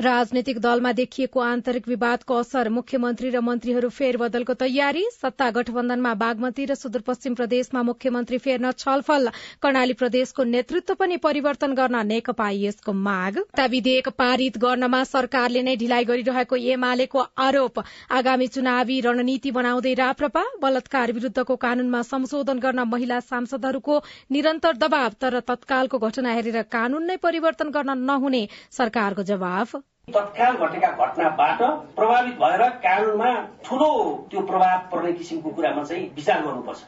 राजनैतिक दलमा देखिएको आन्तरिक विवादको असर मुख्यमन्त्री र मन्त्रीहरू फेरबदलको तयारी सत्ता गठबन्धनमा बागमती र सुदूरपश्चिम प्रदेशमा मुख्यमन्त्री फेर्न छलफल कर्णाली प्रदेशको नेतृत्व पनि परिवर्तन गर्न नेकपा यसको माग। विधेयक पारित गर्नमा सरकारले नै ढिलाइ गरिरहेको एमालेको आरोप आगामी चुनावी रणनीति बनाउँदै राप्रपा बलात्कार विरूद्धको कानूनमा संशोधन गर्न महिला सांसदहरूको निरन्तर दबाव तर तत्कालको घटना हेरेर कानून नै परिवर्तन गर्न नहुने सरकारको जवाफ। तत्काल घटेका घटनाबाट प्रभावित भएर कानूनमा ठूलो त्यो प्रभाव पर्ने किसिमको कुरामा चाहिँ विचार गर्नुपर्छ।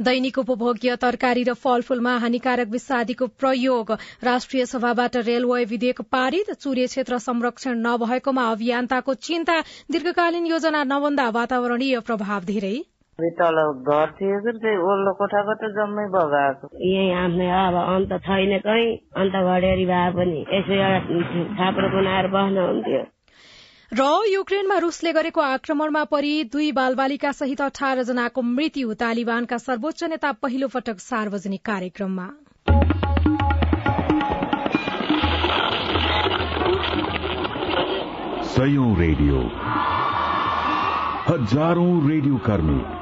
दैनिक उपभोग्य तरकारी र फलफूलमा हानिकारक विषादीको प्रयोग राष्ट्रिय सभाबाट रेलवे विधेयक पारित चुरे क्षेत्र संरक्षण नभएकोमा अभियन्ताको चिन्ता दीर्घकालीन योजना नबन्दा वातावरणीय प्रभाव धेरै। तल घर थियो कि त्यही ओल्लो कोठाको त जम्मै बगाएको यही आफ्नै अब अन्त छैन कहीँ अन्त घडेरी भए पनि यसो एउटा छाप्रो बनाएर बस्न हुन्थ्यो र युक्रेनमा रूसले गरेको आक्रमणमा परि दुई बालबालिका सहित अठार जनाको मृत्यु तालिबानका सर्वोच्च नेता पहिलो पटक सार्वजनिक कार्यक्रममा रेडियो हजारौं रेडियो कर्मी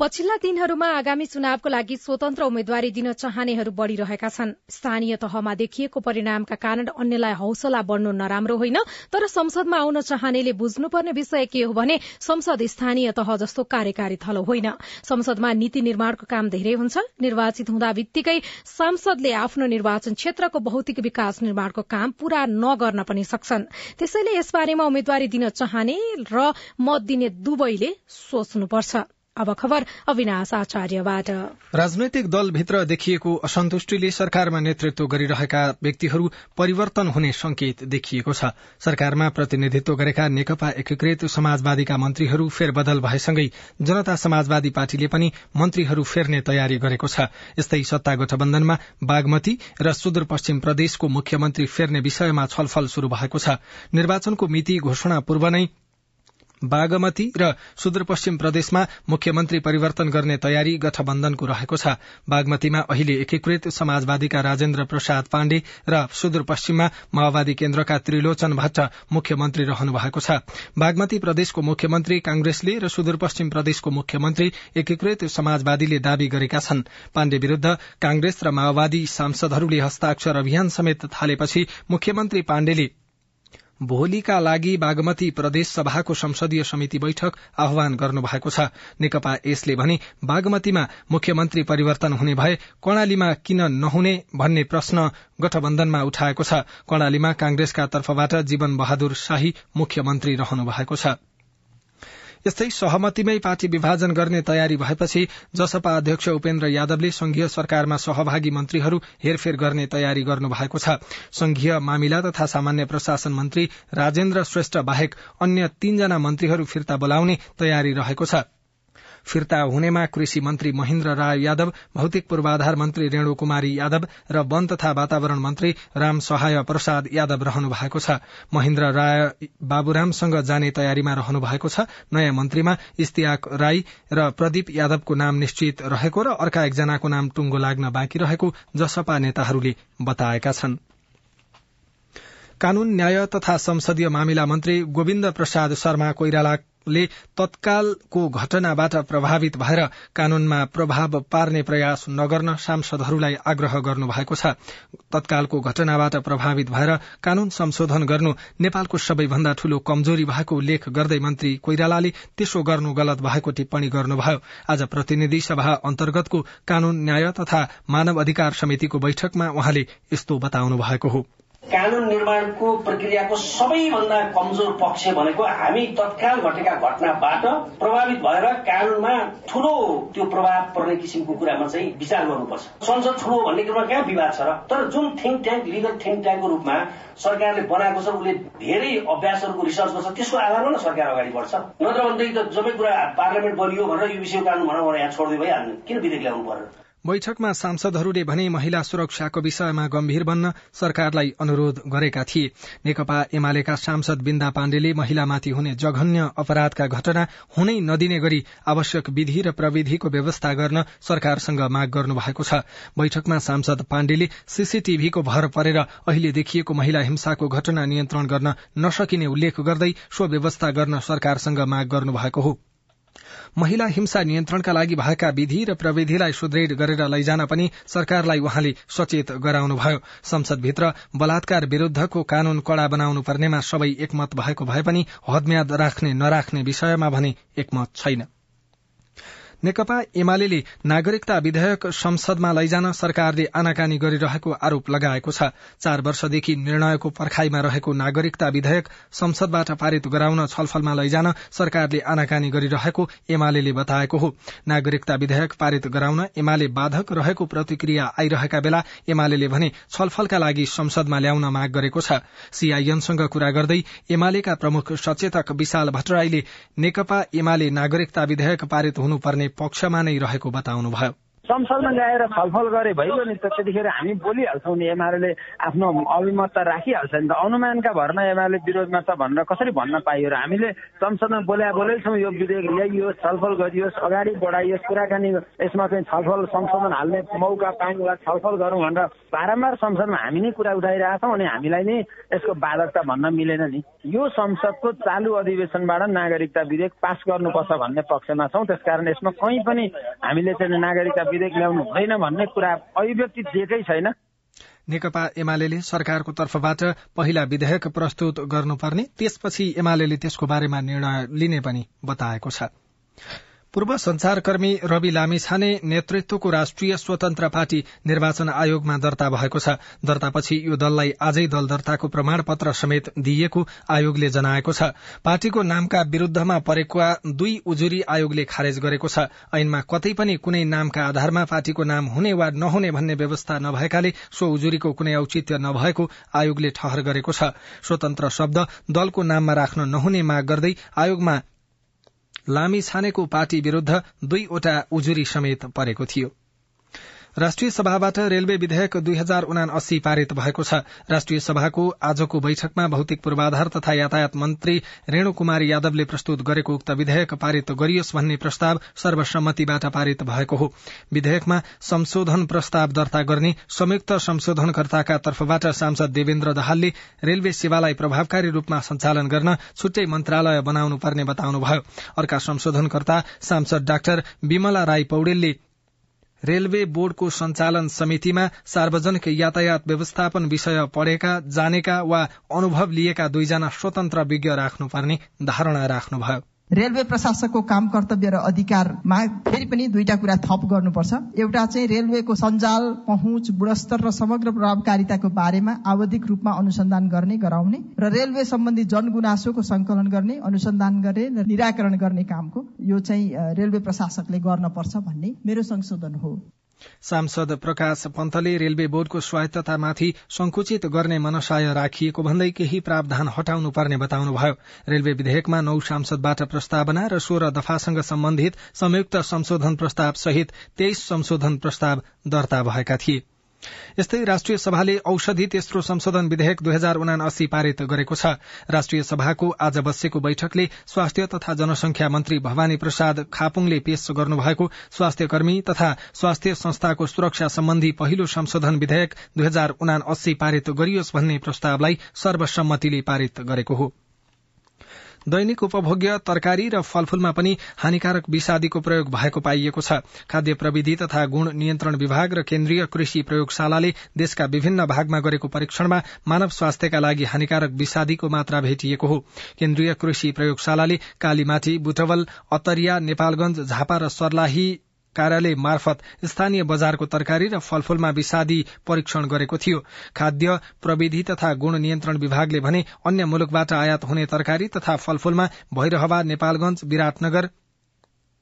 पछिल्ला दिनहरूमा आगामी चुनावको लागि स्वतन्त्र उम्मेद्वारी दिन चाहनेहरू बढ़िरहेका छन्। स्थानीय तहमा देखिएको परिणामका कारण अन्यलाई हौसला बढ़नु नराम्रो होइन तर संसदमा आउन चाहनेले बुझ्नुपर्ने विषय के हो भने संसद स्थानीय तह जस्तो कार्यकारी थलो होइन। संसदमा नीति निर्माणको काम धेरै हुन्छ। निर्वाचित हुँदा बित्तिकै सांसदले आफ्नो निर्वाचन क्षेत्रको भौतिक विकास निर्माणको काम पूरा नगर्न पनि सक्छन्। त्यसैले यसबारेमा उम्मेद्वारी दिन चाहने र मत दिने दुवैले सोच्नुपर्छ। अब खबर अविनाश आचार्यबाट। राजनैतिक दलभित्र देखिएको असन्तुष्टिले सरकारमा नेतृत्व गरिरहेका व्यक्तिहरू परिवर्तन हुने संकेत देखिएको छ। सरकारमा प्रतिनिधित्व गरेका नेकपा एकीकृत समाजवादीका मन्त्रीहरू फेरबदल भएसँगै जनता समाजवादी पार्टीले पनि मन्त्रीहरू फेर्ने तयारी गरेको छ। यस्तै सत्ता गठबन्धनमा बागमती र सुदूरपश्चिम प्रदेशको मुख्यमन्त्री फेर्ने विषयमा छलफल शुरू भएको छ। निर्वाचनको मिति घोषणा पूर्व नै बागमती र सुदूरपश्चिम प्रदेशमा मुख्यमन्त्री परिवर्तन गर्ने तयारी गठबन्धनको रहेको छ। बागमतीमा अहिले एकीकृत समाजवादीका राजेन्द्र प्रसाद पाण्डे र सुदूरपश्चिममा माओवादी केन्द्रका त्रिलोचन भट्ट मुख्यमन्त्री रहनु भएको छ। बागमती प्रदेशको मुख्यमन्त्री कांग्रेसले र सुदूरपश्चिम प्रदेशको मुख्यमन्त्री एकीकृत समाजवादीले दावी गरेका छन्। पाण्डे विरूद्ध कांग्रेस र माओवादी सांसदहरूले हस्ताक्षर अभियान समेत थालेपछि मुख्यमन्त्री पाण्डेले भोलिका लागि बागमती प्रदेश सभाको संसदीय समिति बैठक आह्वान गर्नु भएको छ। नेकपा यसले भने बागमतीमा मुख्यमन्त्री परिवर्तन हुने भए कर्णालीमा किन नहुने भन्ने प्रश्न गठबन्धनमा उठाएको छ। कर्णालीमा कांग्रेसका तर्फबाट जीवन बहादुर शाही मुख्यमन्त्री रहनु भएको छ। यस्तै सहमतिमै पार्टी विभाजन गर्ने तयारी भएपछि जसपा अध्यक्ष उपेन्द्र यादवले संघीय सरकारमा सहभागी मन्त्रीहरू हेरफेर गर्ने तयारी गर्नु भएको छ। संघीय मामिला तथा सामान्य प्रशासन मन्त्री राजेन्द्र श्रेष्ठ बाहेक अन्य तीनजना मन्त्रीहरू फिर्ता बोलाउने तयारी रहेको छ। फिर्ता हुनेमा कृषि मन्त्री महेन्द्र राय यादव भौतिक पूर्वाधार मन्त्री रेणु कुमारी यादव र वन तथा वातावरण मन्त्री राम सहाय प्रसाद यादव रहनु भएको छ। महेन्द्र राय बाबुरामसँग जाने तयारीमा रहनु भएको छ। नयाँ मन्त्रीमा इस्तियाक राई र प्रदीप यादवको नाम निश्चित रहेको र अर्का एकजनाको नाम टुङ्गो लाग्न बाँकी रहेको जसपा नेताहरूले बताएका छन्। कानून न्याय तथा संसदीय मामिला मन्त्री गोविन्द प्रसाद शर्मा कोइराला ले तत्कालको घटनाबाट प्रभावित भएर कानूनमा प्रभाव पार्ने प्रयास नगर्न सांसदहरूलाई आग्रह गर्नुभएको छ। तत्कालको घटनाबाट प्रभावित भएर कानून संशोधन गर्नु नेपालको सबैभन्दा ठूलो कमजोरी भएको उल्लेख गर्दै मन्त्री कोइरालाले त्यसो गर्नु गलत भएको टिप्पणी गर्नुभयो। आज प्रतिनिधि सभा अन्तर्गतको कानून न्याय तथा मानव अधिकार समितिको बैठकमा उहाँले यस्तो बताउनु भएको हो। कानून निर्माणको प्रक्रियाको सबैभन्दा कमजोर पक्ष भनेको हामी तत्काल घटेका घटनाबाट प्रभावित भएर कानूनमा ठूलो त्यो प्रभाव पर्ने किसिमको कुरामा चाहिँ विचार गर्नुपर्छ। संसद ठूलो भन्ने कुरामा कहाँ विवाद छ र? तर जुन थिङ्क ट्याङ्क लिगल थिङ्क ट्याङ्कको रूपमा सरकारले बनाएको छ उसले धेरै अभ्यासहरूको रिसर्च गर्छ त्यसको आधारमा न सरकार अगाडि बढ्छ। नत्र भनेदेखि त सबै कुरा पार्लियामेन्ट बलियो भनेर युबिसी कानून भनौँ भने यहाँ छोडिदियो भइहाल्ने किन विधेयक ल्याउनु पर्यो? बैठकमा सांसदहरूले भने महिला सुरक्षाको विषयमा गम्भीर बन्न सरकारलाई अनुरोध गरेका थिए। नेकपा एमालेका सांसद बिन्दा पाण्डेले महिलामाथि हुने जघन्य अपराधका घटना हुनै नदिने गरी आवश्यक विधि र प्रविधिको व्यवस्था गर्न सरकारसँग माग गर्नु भएको छ। बैठकमा सांसद पाण्डेले सीसीटीभीको भर परेर अहिले देखिएको महिला हिंसाको घटना नियन्त्रण गर्न नसकिने उल्लेख गर्दै सो व्यवस्था गर्न सरकारसँग माग गर्नु भएको हो। महिला हिंसा नियन्त्रणका लागि भएका विधि र प्रविधिलाई सुदृढ़ गरेर लैजान पनि सरकारलाई उहाँले सचेत गराउनुभयो। संसदभित्र बलात्कार विरूद्धको कानून कड़ा बनाउनु पर्नेमा सबै एकमत भएको भए पनि हदम्याद राख्ने नराख्ने विषयमा भने एकमत छैन। नेकपा एमाले नागरिकता विधेयक संसदमा लैजान सरकारले आनाकानी गरिरहेको आरोप लगाएको छ। चार वर्षदेखि निर्णयको पर्खाईमा रहेको नागरिकता विधेयक संसदबाट पारित गराउन छलफलमा लैजान सरकारले आनाकानी गरिरहेको एमाले बताएको हो। नागरिकता विधेयक पारित गराउन एमाले बाधक रहेको प्रतिक्रिया आइरहेका बेला एमाले भने छलफलका लागि संसदमा ल्याउन माग गरेको छ। सीआईएमसँग कुरा गर्दै एमालेका प्रमुख सचेतक विशाल भट्टराईले नेकपा एमाले नागरिकता विधेयक पारित हुनुपर्ने पक्षमा नै रहेको बताउनुभयो। संसदमा ल्याएर छलफल गरे भइगयो नि त त्यतिखेर हामी बोलिहाल्छौँ नि एमाले आफ्नो अभिमतता राखिहाल्छ नि त। अनुमानका भरमा एमाले विरोधमा छ भनेर कसरी भन्न पाइयो र हामीले संसदमा बोल्या बोलेछौँ यो विधेयक ल्याइयोस् छलफल गरियोस् अगाडि बढाइयोस् कुराकानी यसमा चाहिँ छलफल संशोधन हाल्ने मौका पाउनुलाई छलफल गरौँ भनेर बारम्बार संसदमा हामी नै कुरा उठाइरहेछौँ अनि हामीलाई नै यसको बाधकता भन्न मिलेन नि। यो संसदको चालु अधिवेशनबाट नागरिकता विधेयक पास गर्नुपर्छ भन्ने पक्षमा छौँ। त्यसकारण यसमा कहीँ पनि हामीले चाहिँ नागरिकता विधेयक ल्याउनु हुँदैन भन्ने कुरा अभिव्यक्ति दिएकै छैन। नेकपा एमाले सरकारको तर्फबाट पहिला विधेयक प्रस्तुत गर्नुपर्ने त्यसपछि एमाले त्यसको बारेमा निर्णय लिने पनि बताएको छ। पूर्व संचारकर्मी रवि लामिछाने नेतृत्वको राष्ट्रिय स्वतन्त्र पार्टी निर्वाचन आयोगमा दर्ता भएको छ। दर्तापछि यो दललाई आजै दल दर्ताको प्रमाण पत्र समेत दिइएको आयोगले जनाएको छ। पार्टीको नामका विरूद्धमा परेका दुई उजुरी आयोगले खारेज गरेको छ। ऐनमा कतै पनि कुनै नामका आधारमा पार्टीको नाम हुने वा नहुने भन्ने व्यवस्था नभएकाले सो उजुरीको कुनै औचित्य नभएको आयोगले ठहर गरेको छ। स्वतन्त्र शब्द दलको नाममा राख्न नहुने माग गर्दै आयोगमा लामी छानेको पार्टी विरूद्ध दुईवटा उजुरी समेत परेको थियो। राष्ट्रिय सभाबाट रेलवे विधेयक दुई हजार उना अस्सी पारित भएको छ। राष्ट्रिय सभाको आजको बैठकमा भौतिक पूर्वाधार तथा यातायात मन्त्री रेणु कुमार यादवले प्रस्तुत गरेको उक्त विधेयक पारित गरियोस् भन्ने प्रस्ताव सर्वसम्मतिबाट पारित भएको हो। विधेयकमा संशोधन प्रस्ताव दर्ता गर्ने संयुक्त संशोधनकर्ताका तर्फबाट सांसद देवेन्द्र दाहालले रेलवे सेवालाई प्रभावकारी रूपमा सञ्चालन गर्न छुट्टै मन्त्रालय बनाउनु पर्ने बताउनुभयो। अर्का संशोधनकर्ता सांसद डाक्टर विमला राई पौडेलले रेलवे बोर्डको सञ्चालन समितिमा सार्वजनिक यातायात व्यवस्थापन विषय पढ़ेका जानेका वा अनुभव लिएका दुईजना स्वतन्त्र विज्ञ राख्नुपर्ने धारणा राख्नुभयो। रेलवे प्रशासकको काम कर्तव्य र अधिकारमा फेरि पनि दुईटा कुरा थप गर्नुपर्छ। एउटा चाहिँ रेलवेको सञ्जाल पहुँच गुणस्तर र समग्र प्रभावकारिताको बारेमा आवधिक रूपमा अनुसन्धान गर्ने गराउने र रेलवे सम्बन्धी जनगुनासोको संकलन गर्ने अनुसन्धान गर्ने र निराकरण गर्ने कामको यो चाहिँ रेलवे प्रशासकले गर्न पर्छ भन्ने मेरो संशोधन हो। सांसद प्रकाश पन्तले रेलवे बोर्डको स्वायत्ततामाथि संकुचित गर्ने मनसाय राखिएको भन्दै केही प्रावधान हटाउनु पर्ने बताउनुभयो। रेलवे विधेयकमा नौ सांसदबाट प्रस्तावना र सोह्र दफासँग सम्बन्धित संयुक्त संशोधन प्रस्ताव सहित तेइस संशोधन प्रस्ताव दर्ता भएका थिए। यस्तै राष्ट्रिय सभाले औषधि तेस्रो संशोधन विधेयक दुई हजार उना अस्सी पारित गरेको छ। राष्ट्रिय सभाको आज बसेको बैठकले स्वास्थ्य तथा जनसंख्या मन्त्री भवानी प्रसाद खापुङले पेश गर्नुभएको स्वास्थ्य कर्मी तथा स्वास्थ्य संस्थाको सुरक्षा सम्बन्धी पहिलो संशोधन विधेयक दुई हजार उना अस्सी पारित गरियोस् भन्ने प्रस्तावलाई सर्वसम्मतिले पारित गरेको हो। दैनिक उपभोग्य तरकारी र फलफूलमा पनि हानिकारक विषादीको प्रयोग भएको पाइएको छ। खाद्य प्रविधि तथा गुण नियन्त्रण विभाग र केन्द्रीय कृषि प्रयोगशालाले देशका विभिन्न भागमा गरेको परीक्षणमा मानव स्वास्थ्यका लागि हानिकारक विषादीको मात्रा भेटिएको हो। केन्द्रीय कृषि प्रयोगशालाले कालीमाटी बुटवल अतरिया नेपालगंज झापा र सर्लाही कार्यालय मार्फत स्थानीय बजारको तरकारी र फलफूलमा विषादी परीक्षण गरेको थियो। खाद्य प्रविधि तथा गुण नियन्त्रण विभागले भने अन्य मुलुकबाट आयात हुने तरकारी तथा फलफूलमा भैरहवा नेपालगंज विराटनगर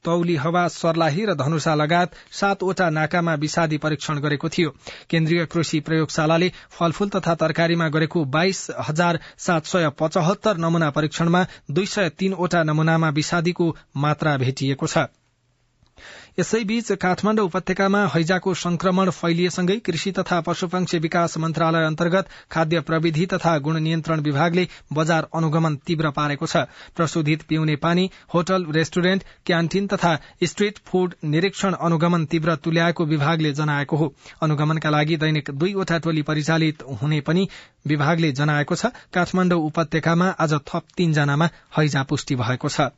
तौली हवा सर्लाही र धनुषा लगायत सातवटा नाकामा विषादी परीक्षण गरेको थियो। केन्द्रीय कृषि प्रयोगशालाले फलफूल तथा तरकारीमा गरेको बाइस हजार सात सय पचहत्तर नमूना परीक्षणमा दुई सय तीनवटा नमूनामा विषादीको मात्रा भेटिएको छ। यसैबीच काठमाण्डु उपत्यकामा हैजाको संक्रमण फैलिएसँगै कृषि तथा पशुपक्षी विकास मन्त्रालय अन्तर्गत खाद्य प्रविधि तथा गुण नियन्त्रण विभागले बजार अनुगमन तीव्र पारेको छ। प्रशोधित पिउने पानी होटल रेस्टुरेन्ट क्यान्टिन तथा स्ट्रीट फूड निरीक्षण अनुगमन तीव्र तुल्याएको विभागले जनाएको हो। अनुगमनका लागि दैनिक दुईवटा टोली परिचालित हुने पनि विभागले जनाएको छ। काठमाण्डु उपत्यकामा आज थप तीनजनामा हैजा पुष्टि भएको छ।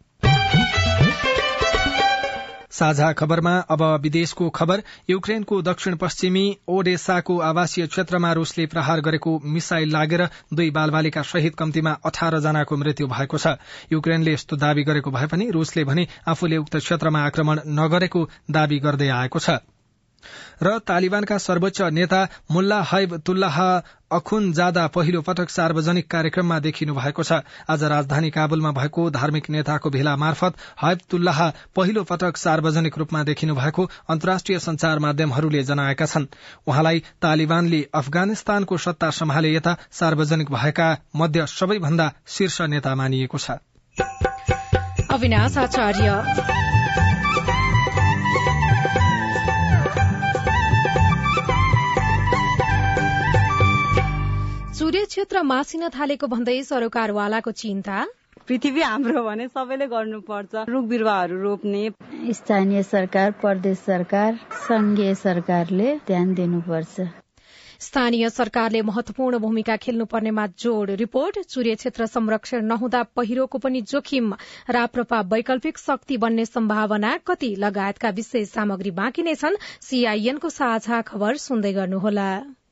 साझा खबरमा अब विदेशको खबर। युक्रेनको दक्षिण पश्चिमी ओडेसाको आवासीय क्षेत्रमा रूसले प्रहार गरेको मिसाइल लागेर दुई बालबालिका सहित कम्तीमा अठार जनाको मृत्यु भएको छ। युक्रेनले यस्तो दावी गरेको भए पनि रूसले भने आफूले उक्त क्षेत्रमा आक्रमण नगरेको दावी गर्दै आएको छ। र तालिबानका सर्वोच्च नेता मुल्ला हैब तुल्लाह अखुन जादा पहिलो पटक सार्वजनिक कार्यक्रममा देखिनु भएको छ। आज राजधानी काबुलमा भएको धार्मिक नेताको भेला मार्फत हैबतुल्लाह पहिलो पटक सार्वजनिक रूपमा देखिनु भएको अन्तर्राष्ट्रिय संचार माध्यमहरूले जनाएका छन्। उहाँलाई तालिबानले अफगानिस्तानको सत्ता सम्हाले यता सार्वजनिक भएका मध्य सबैभन्दा शीर्ष नेता मानिएको छ। क्षेत्र मासिन थालेको भन्दै सरोकारवालाको चिन्ता? पृथ्वी हाम्रो भने सबैले गर्नुपर्छ। रुख बिरुवाहरू रोप्ने। स्थानीय सरकार प्रदेश सरकार संघीय सरकारले ध्यान दिनुपर्छ। स्थानीय सरकारले महत्वपूर्ण भूमिका खेल्नुपर्नेमा जोड़ रिपोर्ट। सूर्य क्षेत्र संरक्षण नहुँदा पहिरोको पनि जोखिम। राप्रपा वैकल्पिक शक्ति बन्ने सम्भावना कति? लगायतका विशेष सामग्री बाँकी नै छन्। सीआईएनको साझा खबर सुन्दै गर्नुहोला।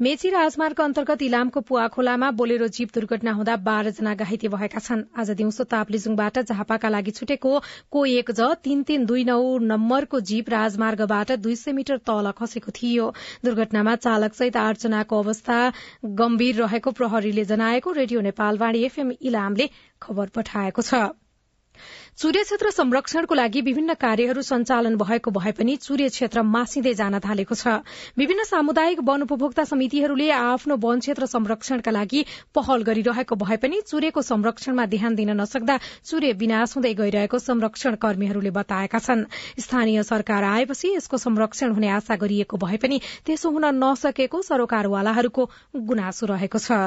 मेची राजमार्ग अन्तर्गत इलामको पुवा खोलामा बोलेरो जीप दुर्घटना हुँदा बाह्रजना घाइते भएका छन्। आज दिउँसो ताप्लेजुङबाट झापाका लागि छुटेको को एक ज तीन तीन दुई नौ नम्बरको जीप राजमार्गबाट दुई सय मिटर तल खसेको थियो। दुर्घटनामा चालकसहित आठजनाको अवस्था गम्भीर रहेको प्रहरीले जनाएको। रेडियो नेपालवाणी एफएम इलामले खबर पठाएको छ। चुरे क्षेत्र संरक्षणको लागि विभिन्न कार्यहरू सञ्चालन भएको भए पनि चुरे क्षेत्र मासिँदै जान थालेको छ। विभिन्न सामुदायिक वन उपभोक्ता समितिहरूले आफ्नो वन क्षेत्र संरक्षणका लागि पहल गरिरहेको भए पनि चुरेको संरक्षणमा ध्यान दिन नसक्दा चुरे विनाश हुँदै गइरहेको संरक्षण कर्मीहरूले बताएका छन्। स्थानीय सरकार आएपछि यसको संरक्षण हुने आशा गरिएको भए पनि त्यसो हुन नसकेको सरोकारवालाहरूको गुनासो रहेको छ।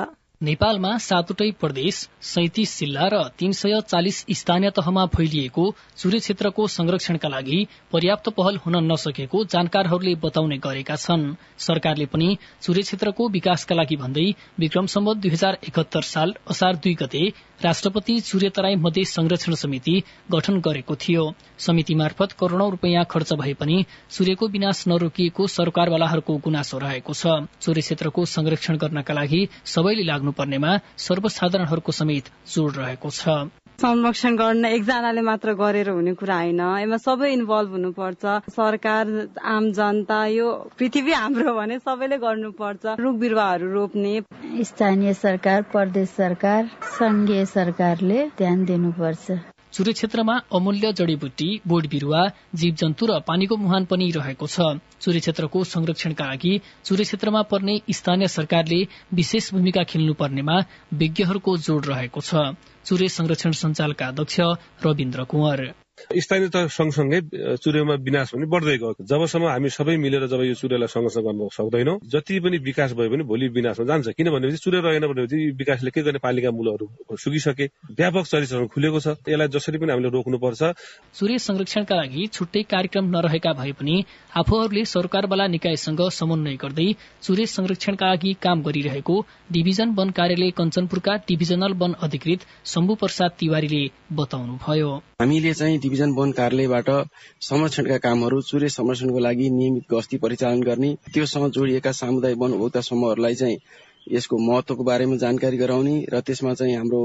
नेपालमा सातवटै प्रदेश सैतिस जिल्ला र तीन सय चालिस स्थानीय तहमा फैलिएको चुरे क्षेत्रको संरक्षणका लागि पर्याप्त पहल हुन नसकेको जानकारहरूले बताउने गरेका छन्। सरकारले पनि चुरे क्षेत्रको विकासका लागि भन्दै विक्रम सम्बत दुई हजार एकहत्तर साल असार दुई गते राष्ट्रपति चुरे तराई मध्य संरक्षण समिति गठन गरेको थियो। समिति मार्फत करोड़ौं रूपियाँ खर्च भए पनि चुरेको विनाश नरोकिएको सरकारवालाहरूको गुनासो रहेको छ। चुरे क्षेत्रको संरक्षण गर्नका लागि सबैले लाग्नुपर्नेमा सर्वसाधारणहरूको समेत जोड़ रहेको छ। संरक्षण गर्न एकजनाले मात्र गरेर हुने कुरा होइन। यसमा सबै इन्भल्भ हुनुपर्छ। सरकार आम जनता यो पृथ्वी हाम्रो भने सबैले गर्नुपर्छ। रुख बिरुवाहरू रोप्ने। स्थानीय सरकार प्रदेश सरकार संघीय सरकारले ध्यान दिनुपर्छ। चुरे क्षेत्रमा अमूल्य जडीबुटी बोट बिरूवा जीव जन्तु र पानीको मुहान पनि रहेको छ। चुरे क्षेत्रको संरक्षणका लागि चुरे क्षेत्रमा पर्ने स्थानीय सरकारले विशेष भूमिका खेल्नु पर्नेमा विज्ञहरूको जोड़ रहेको छ। चुरे संरक्षण सञ्जालका अध्यक्ष रविन्द्र कुंवर। स्थानीय तह सँगसँगै चुरेमा विनाश पनि बढ्दै गयो जबसम्म हामी सबै मिलेर जब यो चुरेलाई संघर्ष गर्न सक्दैनौँ जति पनि विकास भयो भने भोलि विनाशमा जान्छ। किन भनेपछि चुरे रहेन भनेपछि विकासले के गर्ने? पालिका मूलहरू सुकिसके। व्यापक चरित्रहरू खुलेको छ। यसलाई जसरी पनि हामीले रोक्नुपर्छ। चुरे संरक्षणका लागि छुट्टै कार्यक्रम नरहेका भए पनि आफूहरूले सरकारवाला निकायसँग समन्वय गर्दै चुरे संरक्षणका लागि काम गरिरहेको डिभिजन वन कार्यालय कञ्चनपुरका डिभिजनल वन अधिकृत शम्भु प्रसाद तिवारीले बताउनुभयो। हामीले चाहिँ डिभिजन वन कार्यालयबाट संरक्षणका कामहरू चुरे संरक्षणको लागि नियमित गस्ती परिचालन गर्ने त्योसँग जोडिएका सामुदायिक वन उपभोक्ता समूहहरूलाई चाहिँ यसको महत्वको बारेमा जानकारी गराउने र त्यसमा चाहिँ हाम्रो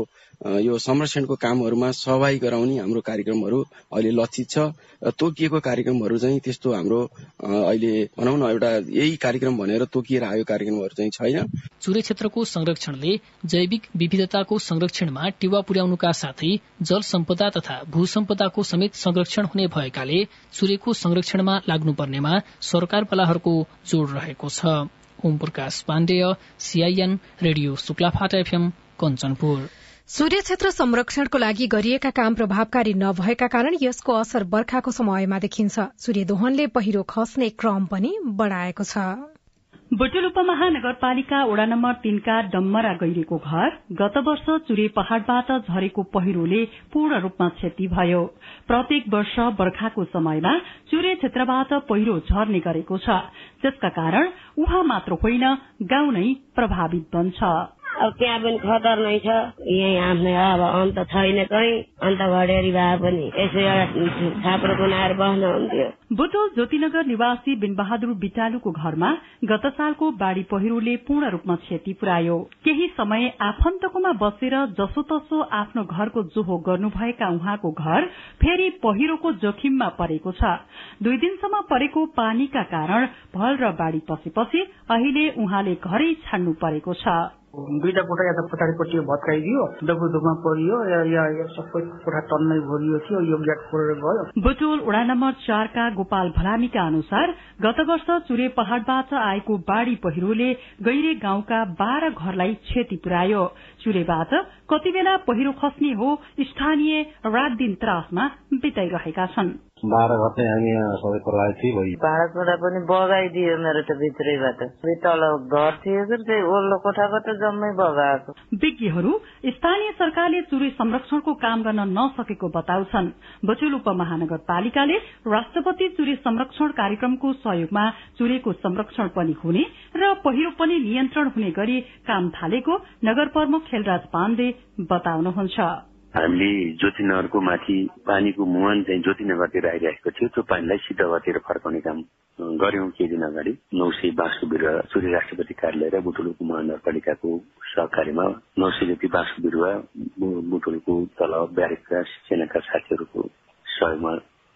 यो संरक्षणको कामहरूमा सहभागी गराउने हाम्रो कार्यक्रमहरू अहिले लक्षित छ। र तोकिएको कार्यक्रमहरू चाहिँ त्यस्तो हाम्रो अहिले भनौँ न एउटा यही कार्यक्रम भनेर तोकिएर आयो कार्यक्रमहरू चाहिँ छैन। चुरे क्षेत्रको संरक्षणले जैविक विविधताको संरक्षणमा टेवा पुर्याउनुका साथै जल सम्पदा तथा भू सम्पदाको समेत संरक्षण हुने भएकाले चुरेको संरक्षणमा लाग्नुपर्नेमा सरकारवालाहरूको जोड़ रहेको छ। Om Prakash Pandey CIN radio Shuklaphanta FM Kanchanpur. सूर्य क्षेत्र संरक्षणको लागि गरिएका काम प्रभावकारी नभएका कारण यसको असर बर्खाको समयमा देखिन्छ। सूर्य दोहनले पहिरो खस्ने क्रम पनि बढ़ाएको छ। बुटुल उपमहानगरपालिका वडा नम्बर तीनका डम्मरा गैरेको घर गत वर्ष चुरे पहाड़बाट झरेको पहिरोले पूर्ण रूपमा क्षति भयो। प्रत्येक वर्ष बर्खाको समयमा चुरे क्षेत्रबाट पहिरो झर्ने गरेको छ। जसका कारण उहाँ मात्र होइन गाउँ नै प्रभावित बन्छ। अब त्यहाँ पनि खतर नै छ। यही आफ्नै अब अन्त छैन कहीँ। अन्त घडेरी भए पनि यसो एउटा छाप्रो बनाएर बस्न हुन्थ्यो। बुटोल ज्योतिनगर निवासी बिनबहादुर बिटालुको घरमा गत सालको बाढ़ी पहिरोले पूर्ण रूपमा क्षति पुर्यायो। केही समय आफन्तकोमा बसेर जसोतसो आफ्नो घरको जोहो गर्नुभएका उहाँको घर फेरि पहिरोको जोखिममा परेको छ। दुई दिनसम्म परेको पानीका कारण भल र बाढ़ी पसेपछि अहिले उहाँले घरै छाड्नु परेको छ। दुईटा कोठा यता पछाडिपट्टि भत्काइदियो डबुडुमा परियो या सबै कोठा टन्नै भरियो थियो यो ग्याट फोरेर गयो बुटोल वडा नम्बर चारका गोपाल भलामीका अनुसार गत वर्ष चुरे पहाड़बाट आएको बाढ़ी पहिरोले गैरे गाउँका बाह्र घरलाई क्षति पुर्यायो चुरेबाट कति बेला पहिरो खस्ने हो स्थानीय रात दिन त्रासमा बिताइरहेका छन् बाह्र घर चाहिँ हामी यहाँ सबै प्रभावित भयो भाँडाकुँडा पनि बगाइदियो मेरो त भित्रैबाट। तल घर थियो कि त्यही ओल्लो कोठाको त जम्मै बगाएको। विज्ञहरू स्थानीय सरकारले चुरे संरक्षणको काम गर्न नसकेको बताउँछन्। बचुल उपमहानगरपालिकाले राष्ट्रपति चुरे संरक्षण कार्यक्रमको सहयोगमा चुरेको संरक्षण पनि हुने र पहिरो पनि नियन्त्रण हुने गरी काम थालेको नगर प्रमुख खेलराज पाण्डे बताउनुहुन्छ। हामीले ज्योतिनगरको माथि पानीको मुहान चाहिँ ज्योतिनगरतिर आइरहेको थियो। त्यो पानीलाई सिद्धगरतिर फर्काउने काम गर्यौं केही दिन अगाडि। नौ सय बाँसको बिरुवा सूर्य राष्ट्रपति कार्यालय र बुटुलको महानगरपालिकाको सहकार्यमा नौ सय जति बाँसको बिरुवा बुटुलको तल ब्यारेकका सेनाका साथीहरूको सहयोगमा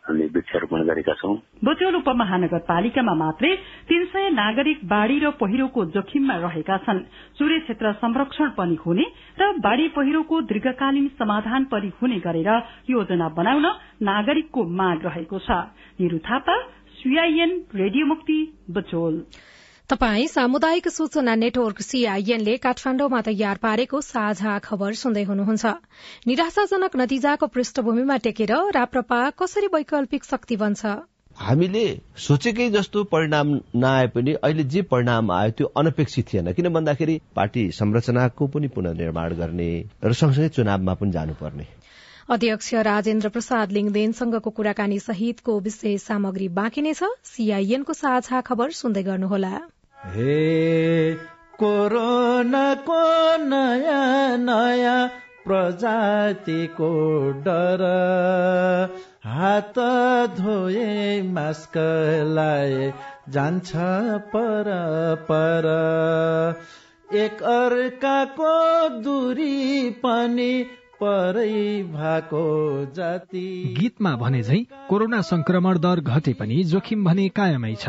हामीले वृक्षारोपण गरेका छौँ। बुटोल उपमहानगरपालिकामा मात्रै तीन सय नागरिक बाढ़ी र पहिरोको जोखिममा रहेका छन्। सूर्य क्षेत्र संरक्षण पनि हुने र बाढ़ी पहिरोको दीर्घकालीन समाधान पनि हुने गरेर योजना बनाउन नागरिकको माग रहेको छ। तपाई सामुदायिक सूचना नेटवर्क सीआईएनले काठमाण्डुमा तयार पारेको साझा खबर सुन्दै हुनुहुन्छ। निराशाजनक नतिजाको पृष्ठभूमिमा टेकेर राप्रपा कसरी वैकल्पिक शक्ति बन्छ? हामीले सोचेकै जस्तो परिणाम नआए पनि अहिले जे परिणाम आयो त्यो अनपेक्षित थिएन। किन भन्दाखेरि पार्टी संरचनाको पनि पुनर्निर्माण गर्ने र सँगसँगै चुनावमा पनि जानुपर्ने। अध्यक्ष राजेन्द्र प्रसाद लिङदेनसँगको कुराकानी सहितको विशेष सामग्री बाँकी नै छ। सीआईएनको साझा खबर सुन्दै गर्नुहोला। हे कोरोनाको नयाँ नयाँ प्रजातिको डर। हात धोए मास्क लाए जान्छ पर पर। एक अर्काको दूरी पनि परै भएको जाति। गीतमा भने झै कोरोना संक्रमण दर घटे पनि जोखिम भने कायमै छ।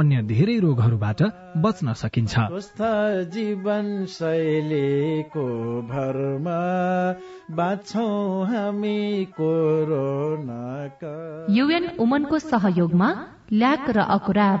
अन्य धेरै रोगहरूबाट बच्न सकिन्छ। जीवन शैलीको भरमा हामी युएन उमनको सहयोगमा ल्याक र अकुराब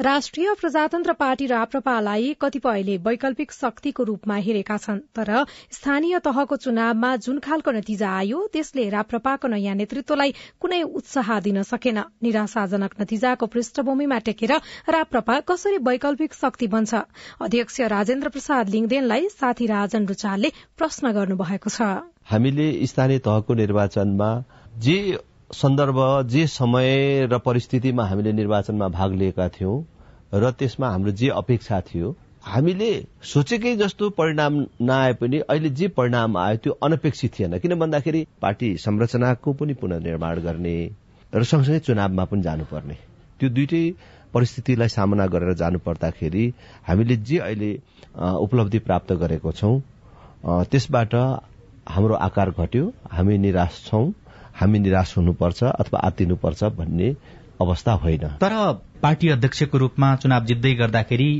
राष्ट्रिय प्रजातन्त्र पार्टी राप्रपालाई कतिपयले वैकल्पिक शक्तिको रूपमा हेरेका छन् तर स्थानीय तहको चुनावमा जुन खालको नतिजा आयो त्यसले राप्रपाको नयाँ नेतृत्वलाई कुनै उत्साह दिन सकेन। निराशाजनक नतिजाको पृष्ठभूमिमा टेकेर राप्रपा कसरी वैकल्पिक शक्ति बन्छ? अध्यक्ष राजेन्द्र प्रसाद लिङदेनलाई साथी राजन रुचालले प्रश्न गर्नुभएको छ। हामीले स्थानीय तहको निर्वाचनमा जे सन्दर्भ जे समय र परिस्थितिमा हामीले निर्वाचनमा भाग लिएका थियौं र त्यसमा हाम्रो जे अपेक्षा थियो हामीले सोचेकै जस्तो परिणाम नआए पनि अहिले जे परिणाम आयो त्यो अनपेक्षित थिएन। किन भन्दाखेरि पार्टी संरचनाको पनि पुनर्निर्माण गर्ने र सँगसँगै चुनावमा पनि जानुपर्ने। त्यो दुइटै परिस्थितिलाई सामना गरेर जानु पर्दाखेरि हामीले जे अहिले उपलब्धि प्राप्त गरेको छौं त्यसबाट हाम्रो आकार घट्यो हामी निराश छौं। हामी निराश हुनुपर्छ अथवा आत्तिनुपर्छ भन्ने अवस्था होइन। तर पार्टी अध्यक्षको रूपमा चुनाव जित्दै गर्दाखेरि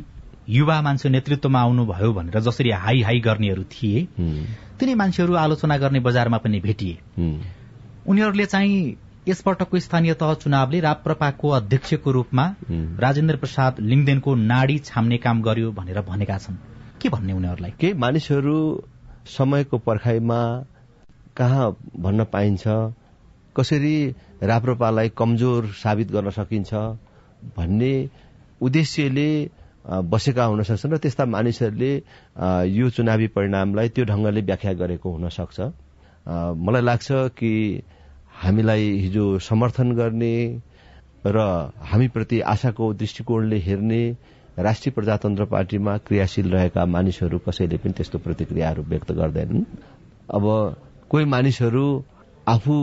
युवा मान्छे नेतृत्वमा आउनुभयो भनेर जसरी हाई हाई गर्नेहरू थिए तिनी मान्छेहरू आलोचना गर्ने बजारमा पनि भेटिए। उनीहरूले चाहिँ यसपटकको स्थानीय तह चुनावले राप्रपाको अध्यक्षको रूपमा राजेन्द्र प्रसाद लिङदेनको नाडी छाम्ने काम गर्यो भनेर भनेका छन्। के भन्ने उनीहरूलाई? केही मानिसहरू समयको पर्खाइमा कहाँ भन्न पाइन्छ? कसरी राप्रपालाई कमजोर साबित गर्न सकिन्छ भन्ने उद्देश्यले बसेका हुन सक्छन् र त्यस्ता मानिसहरूले यो चुनावी परिणामलाई त्यो ढंगले व्याख्या गरेको हुन सक्छ। मलाई लाग्छ कि हामीलाई हिजो समर्थन गर्ने र हामीप्रति आशाको दृष्टिकोणले हेर्ने राष्ट्रिय प्रजातन्त्र पार्टीमा क्रियाशील रहेका मानिसहरू कसैले पनि त्यस्तो प्रतिक्रियाहरू व्यक्त गर्दैनन्। अब कोही मानिसहरू आफू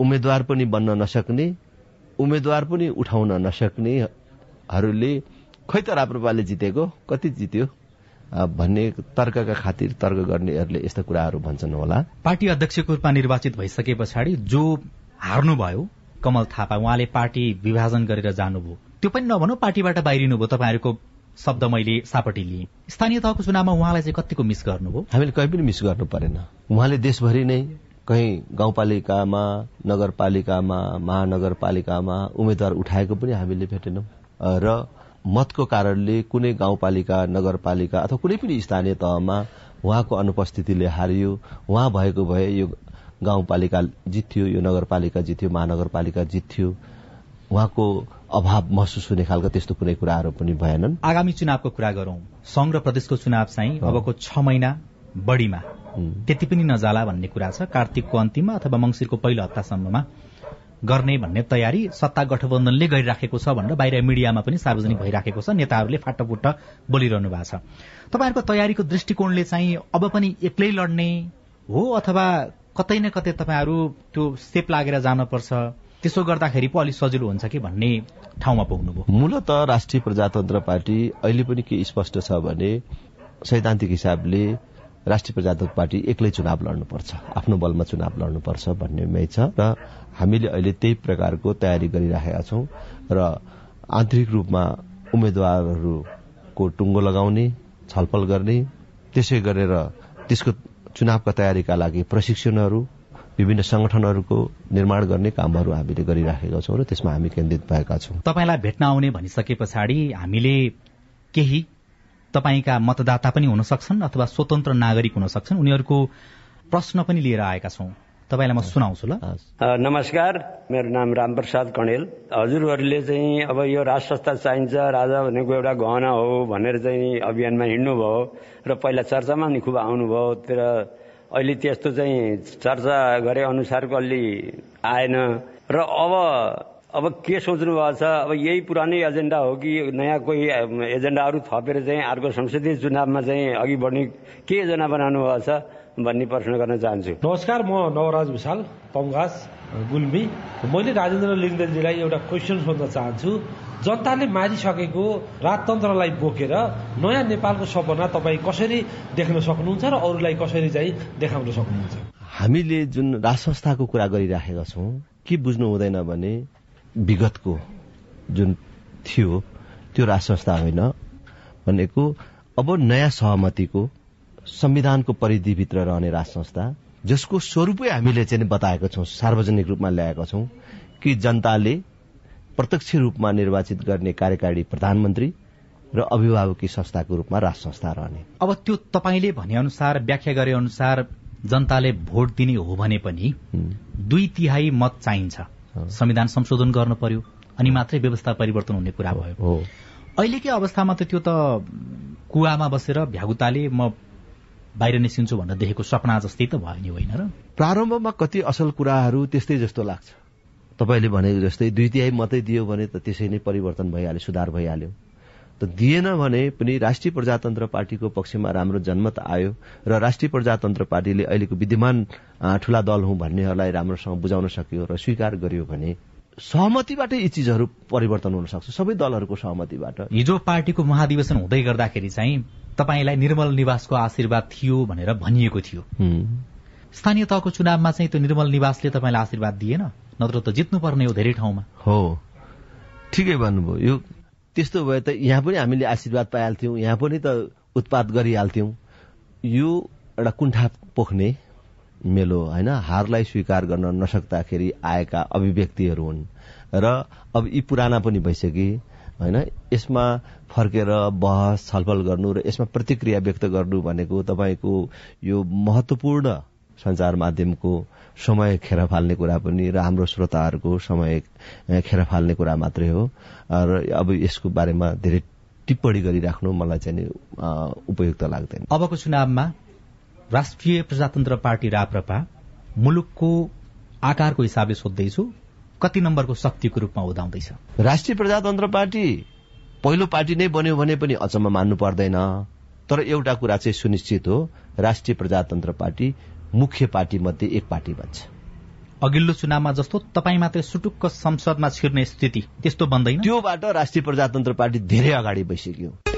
उम्मेद्वार पनि बन्न नसक्ने उम्मेद्वार पनि उठाउन नसक्नेहरूले खै त राप्रपाले जितेको? कति जित्यो? भन्ने तर्कका खातिर तर्क गर्नेहरूले यस्ता कुराहरू भन्छन् होला। पार्टी अध्यक्षको रूपमा निर्वाचित भइसके पछाडि जो हार्नुभयो कमल थापा उहाँले पार्टी विभाजन गरेर जानुभयो। त्यो पनि नभनौँ पार्टीबाट बाहिरिनुभयो। तपाईँहरूको शब्द मैले सापटी लिएँ। स्थानीय तहको चुनावमा उहाँलाई चाहिँ कतिको मिस गर्नुभयो? हामीले कहीँ पनि मिस गर्नु परेन। उहाँले देशभरि नै कहीँ गाउँपालिकामा नगरपालिकामा महानगरपालिकामा उम्मेद्वार उठाएको पनि हामीले भेटेनौँ। र मतको कारणले कुनै गाउँपालिका नगरपालिका अथवा कुनै पनि स्थानीय तहमा उहाँको अनुपस्थितिले हारियो उहाँ भएको भए यो गाउँपालिका जित्थ्यो यो नगरपालिका जित्थ्यो महानगरपालिका जित्थ्यो उहाँको अभाव महसुस हुने खालको त्यस्तो कुनै कुराहरू पनि भएनन्। आगामी चुनावको कुरा गरौं। संघ र प्रदेशको चुनाव चाहिँ अबको छ महिना बढ़ीमा। त्यति पनि नजाला भन्ने कुरा छ। कार्तिकको अन्तिममा अथवा मंगिरको पहिलो हप्तासम्ममा गर्ने भन्ने तयारी सत्ता गठबन्धनले गरिराखेको छ भनेर बाहिर मिडियामा पनि सार्वजनिक भइराखेको छ। नेताहरूले फाटोफुट्ट बोलिरहनु भएको छ। तपाईँहरूको तयारीको दृष्टिकोणले चाहिँ अब पनि एक्लै लड्ने हो अथवा कतै न कतै तपाईँहरू त्यो सेप लागेर जानुपर्छ? त्यसो गर्दाखेरि पो अलिक सजिलो हुन्छ कि भन्ने ठाउँमा पुग्नुभयो। मूलत राष्ट्रिय प्रजातन्त्र पार्टी अहिले पनि के स्पष्ट छ भने सैद्धान्तिक हिसाबले राष्ट्रिय प्रजातन्त्र पार्टी एक्लै चुनाव लड्नुपर्छ आफ्नो बलमा चुनाव लड्नुपर्छ भन्नेमै छ र हामीले अहिले त्यही प्रकारको तयारी गरिराखेका छौं र आन्तरिक रूपमा उम्मेद्वारहरूको टुङ्गो लगाउने छलफल गर्ने त्यसै गरेर त्यसको चुनावका तयारीका लागि प्रशिक्षणहरू विभिन्न संगठनहरूको निर्माण गर्ने कामहरू हामीले गरिराखेका छौं र त्यसमा हामी केन्द्रित भएका छौं। तपाईँलाई भेट्न आउने भनिसके पछाडि हामीले केही तपाईँका मतदाता पनि हुन सक्छन् अथवा स्वतन्त्र नागरिक हुन सक्छन् उनीहरूको प्रश्न पनि लिएर आएका छौं। तपाईँलाई म सुनाउँछु ल। नमस्कार। मेरो नाम रामप्रसाद कणेल। हजुरहरूले चाहिँ अब यो राज संस्था चाहिन्छ राजा भनेको एउटा गहना हो भनेर चाहिँ अभियानमा हिँड्नुभयो र पहिला चर्चामा नि खुब आउनुभयो। तर अहिले त्यस्तो चाहिँ चर्चा गरे अनुसारको अलि आएन। र अब अब के सोच्नु भएको छ? अब यही पुरानै एजेन्डा हो कि नयाँ कोही एजेन्डाहरू थपेर चाहिँ अर्को संसदीय चुनावमा चाहिँ अघि बढ्ने के योजना बनाउनु भएको छ भन्ने प्रश्न गर्न चाहन्छु। नमस्कार म नवराज विशाल तमघास गुल्मी। मैले राजेन्द्र लिङ्गदेनजीलाई एउटा क्वेसन सोध्न चाहन्छु। जनताले मारिसकेको राजतन्त्रलाई बोकेर नयाँ नेपालको सपना तपाईँ कसरी देख्न सक्नुहुन्छ र अरूलाई कसरी चाहिँ देखाउन सक्नुहुन्छ? हामीले जुन राज संस्थाको कुरा गरिराखेका छौँ के बुझ्नु हुँदैन भने विगतको जुन थियो त्यो राज संस्था होइन भनेको अब नयाँ सहमतिको संविधानको परिधिभित्र रहने राज संस्था जसको स्वरूपै हामीले चाहिँ बताएका छौँ सार्वजनिक रूपमा ल्याएका छौँ कि जनताले प्रत्यक्ष रूपमा निर्वाचित गर्ने कार्यकारी प्रधानमन्त्री र अभिभावकी संस्थाको रूपमा राज संस्था रहने। अब त्यो तपाईँले भने अनुसार व्याख्या गरे अनुसार जनताले भोट दिने हो भने पनि दुई तिहाई मत चाहिन्छ। संविधान संशोधन गर्नु पर्यो अनि मात्रै व्यवस्था परिवर्तन हुने कुरा भयो। अहिलेकै अवस्थामा त त्यो त कुवामा बसेर भ्यागुताले म बाहिर निस्किन्छु भनेर देखेको सपना जस्तै त भयो नि होइन र? प्रारम्भमा कति असल कुराहरू त्यस्तै जस्तो लाग्छ। तपाईँले भनेको जस्तै दुई तिहाई मात्रै दियो भने त त्यसै नै परिवर्तन भइहाल्यो सुधार भइहाल्यो। त दिएन भने पनि राष्ट्रिय प्रजातन्त्र पार्टीको पक्षमा राम्रो जनमत आयो र राष्ट्रिय प्रजातन्त्र पार्टीले अहिलेको विद्यमान ठूला दल हुँ भन्नेहरूलाई राम्रोसँग बुझाउन सक्यो र स्वीकार गर्यो भने सहमतिबाट यी चिजहरू परिवर्तन हुन सक्छ। सबै दलहरूको सहमतिबाट। हिजो पार्टीको महाधिवेशन हुँदै गर्दाखेरि चाहिँ तपाईँलाई निर्मल निवासको आशीर्वाद थियो भनेर भनिएको थियो। स्थानीय तहको चुनावमा चाहिँ त्यो निर्मल निवासले तपाईँलाई आशीर्वाद दिएन? नत्र त जित्नुपर्ने हो धेरै ठाउँमा। हो। ठिकै भन्नुभयो। यो त्यस्तो भए त यहाँ पनि हामीले आशीर्वाद पाइहाल्थ्यौँ यहाँ पनि त उत्पाद गरिहाल्थ्यौँ। यो एउटा कुण्ठा पोख्ने मेलो होइन? हारलाई स्वीकार गर्न नसक्दाखेरि आएका अभिव्यक्तिहरू हुन्। र अब यी पुराना पनि भइसके होइन? यसमा फर्केर बहस छलफल गर्नु र यसमा प्रतिक्रिया व्यक्त गर्नु भनेको तपाईँको यो महत्वपूर्ण संचार माध्यमको समय खेर फाल्ने कुरा पनि र हाम्रो श्रोताहरूको समय खेर फाल्ने कुरा मात्रै हो। र अब यसको बारेमा धेरै टिप्पणी गरिराख्नु मलाई चाहिँ उपयुक्त लाग्दैन। अबको चुनावमा राष्ट्रिय प्रजातन्त्र पार्टी राप्रपा मुलुकको आकारको हिसाबले सोध्दैछु कति नम्बरको शक्तिको रूपमा उदाउँदैछ राष्ट्रिय प्रजातन्त्र पार्टी पहिलो पार्टी नै बन्यो भने पनि अचम्म मान्नु पर्दैन। तर एउटा कुरा चाहिँ सुनिश्चित हो राष्ट्रिय प्रजातन्त्र पार्टी मुख्य पार्टी मध्ये एक पार्टी बन्छ। अघिल्लो चुनावमा जस्तो तपाईँ मात्रै सुटुक्क संसदमा छिर्ने स्थिति त्यस्तो बन्दैन। त्योबाट राष्ट्रिय प्रजातन्त्र पार्टी धेरै अगाडि भइसक्यो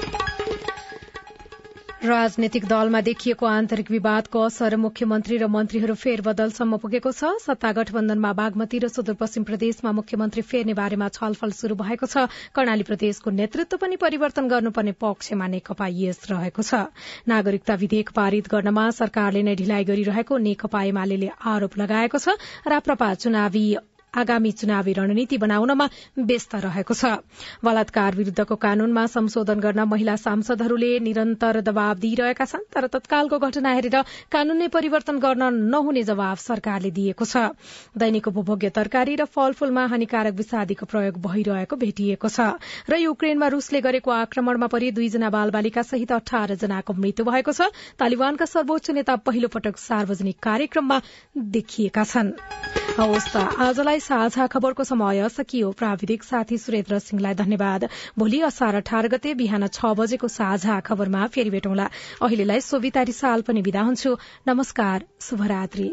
राजनैतिक दलमा देखिएको आन्तरिक विवादको असर मुख्यमन्त्री र मन्त्रीहरू फेरबदलसम्म पुगेको छ। सत्ता गठबन्धनमा बागमती र सुदूरपश्चिम प्रदेशमा मुख्यमन्त्री फेर्ने बारेमा छलफल शुरू भएको छ। कर्णाली प्रदेशको नेतृत्व पनि परिवर्तन गर्नुपर्ने पक्षमा नेकपा यस रहेको छ। नागरिकता विधेयक पारित गर्नमा सरकारले नै ढिलाइ गरिरहेको नेकपा एमाले आरोप लगाएको छ। राप्रपा चुनावी आगामी चुनावी रणनीति बनाउनमा व्यस्त रहेको छ। बलात्कार विरूद्धको कानूनमा संशोधन गर्न महिला सांसदहरूले निरन्तर दबाव दिइरहेका छन् तर तत्कालको घटना हेरेर कानून नै परिवर्तन गर्न नहुने जवाब सरकारले दिएको छ। दैनिक उपभोग्य तरकारी र फलफूलमा हानिकारक विषादीको प्रयोग भइरहेको भेटिएको छ। र युक्रेनमा रूसले गरेको आक्रमणमा परि दुईजना बालबालिका सहित अठार जनाको मृत्यु भएको छ। तालिबानका सर्वोच्च नेता पहिलो पटक सार्वजनिक कार्यक्रममा देखिएका छन्। साझा खबरको समय सकियो। प्राविधिक साथी सुरेन्द्र सिंहलाई धन्यवाद। भोलि असार अठार गते बिहान छ बजेको साझा खबरमा फेरि भेटौँला। अहिलेलाई सोभिता रिसाल पनि विदा हुन्छु। नमस्कार शुभरात्री।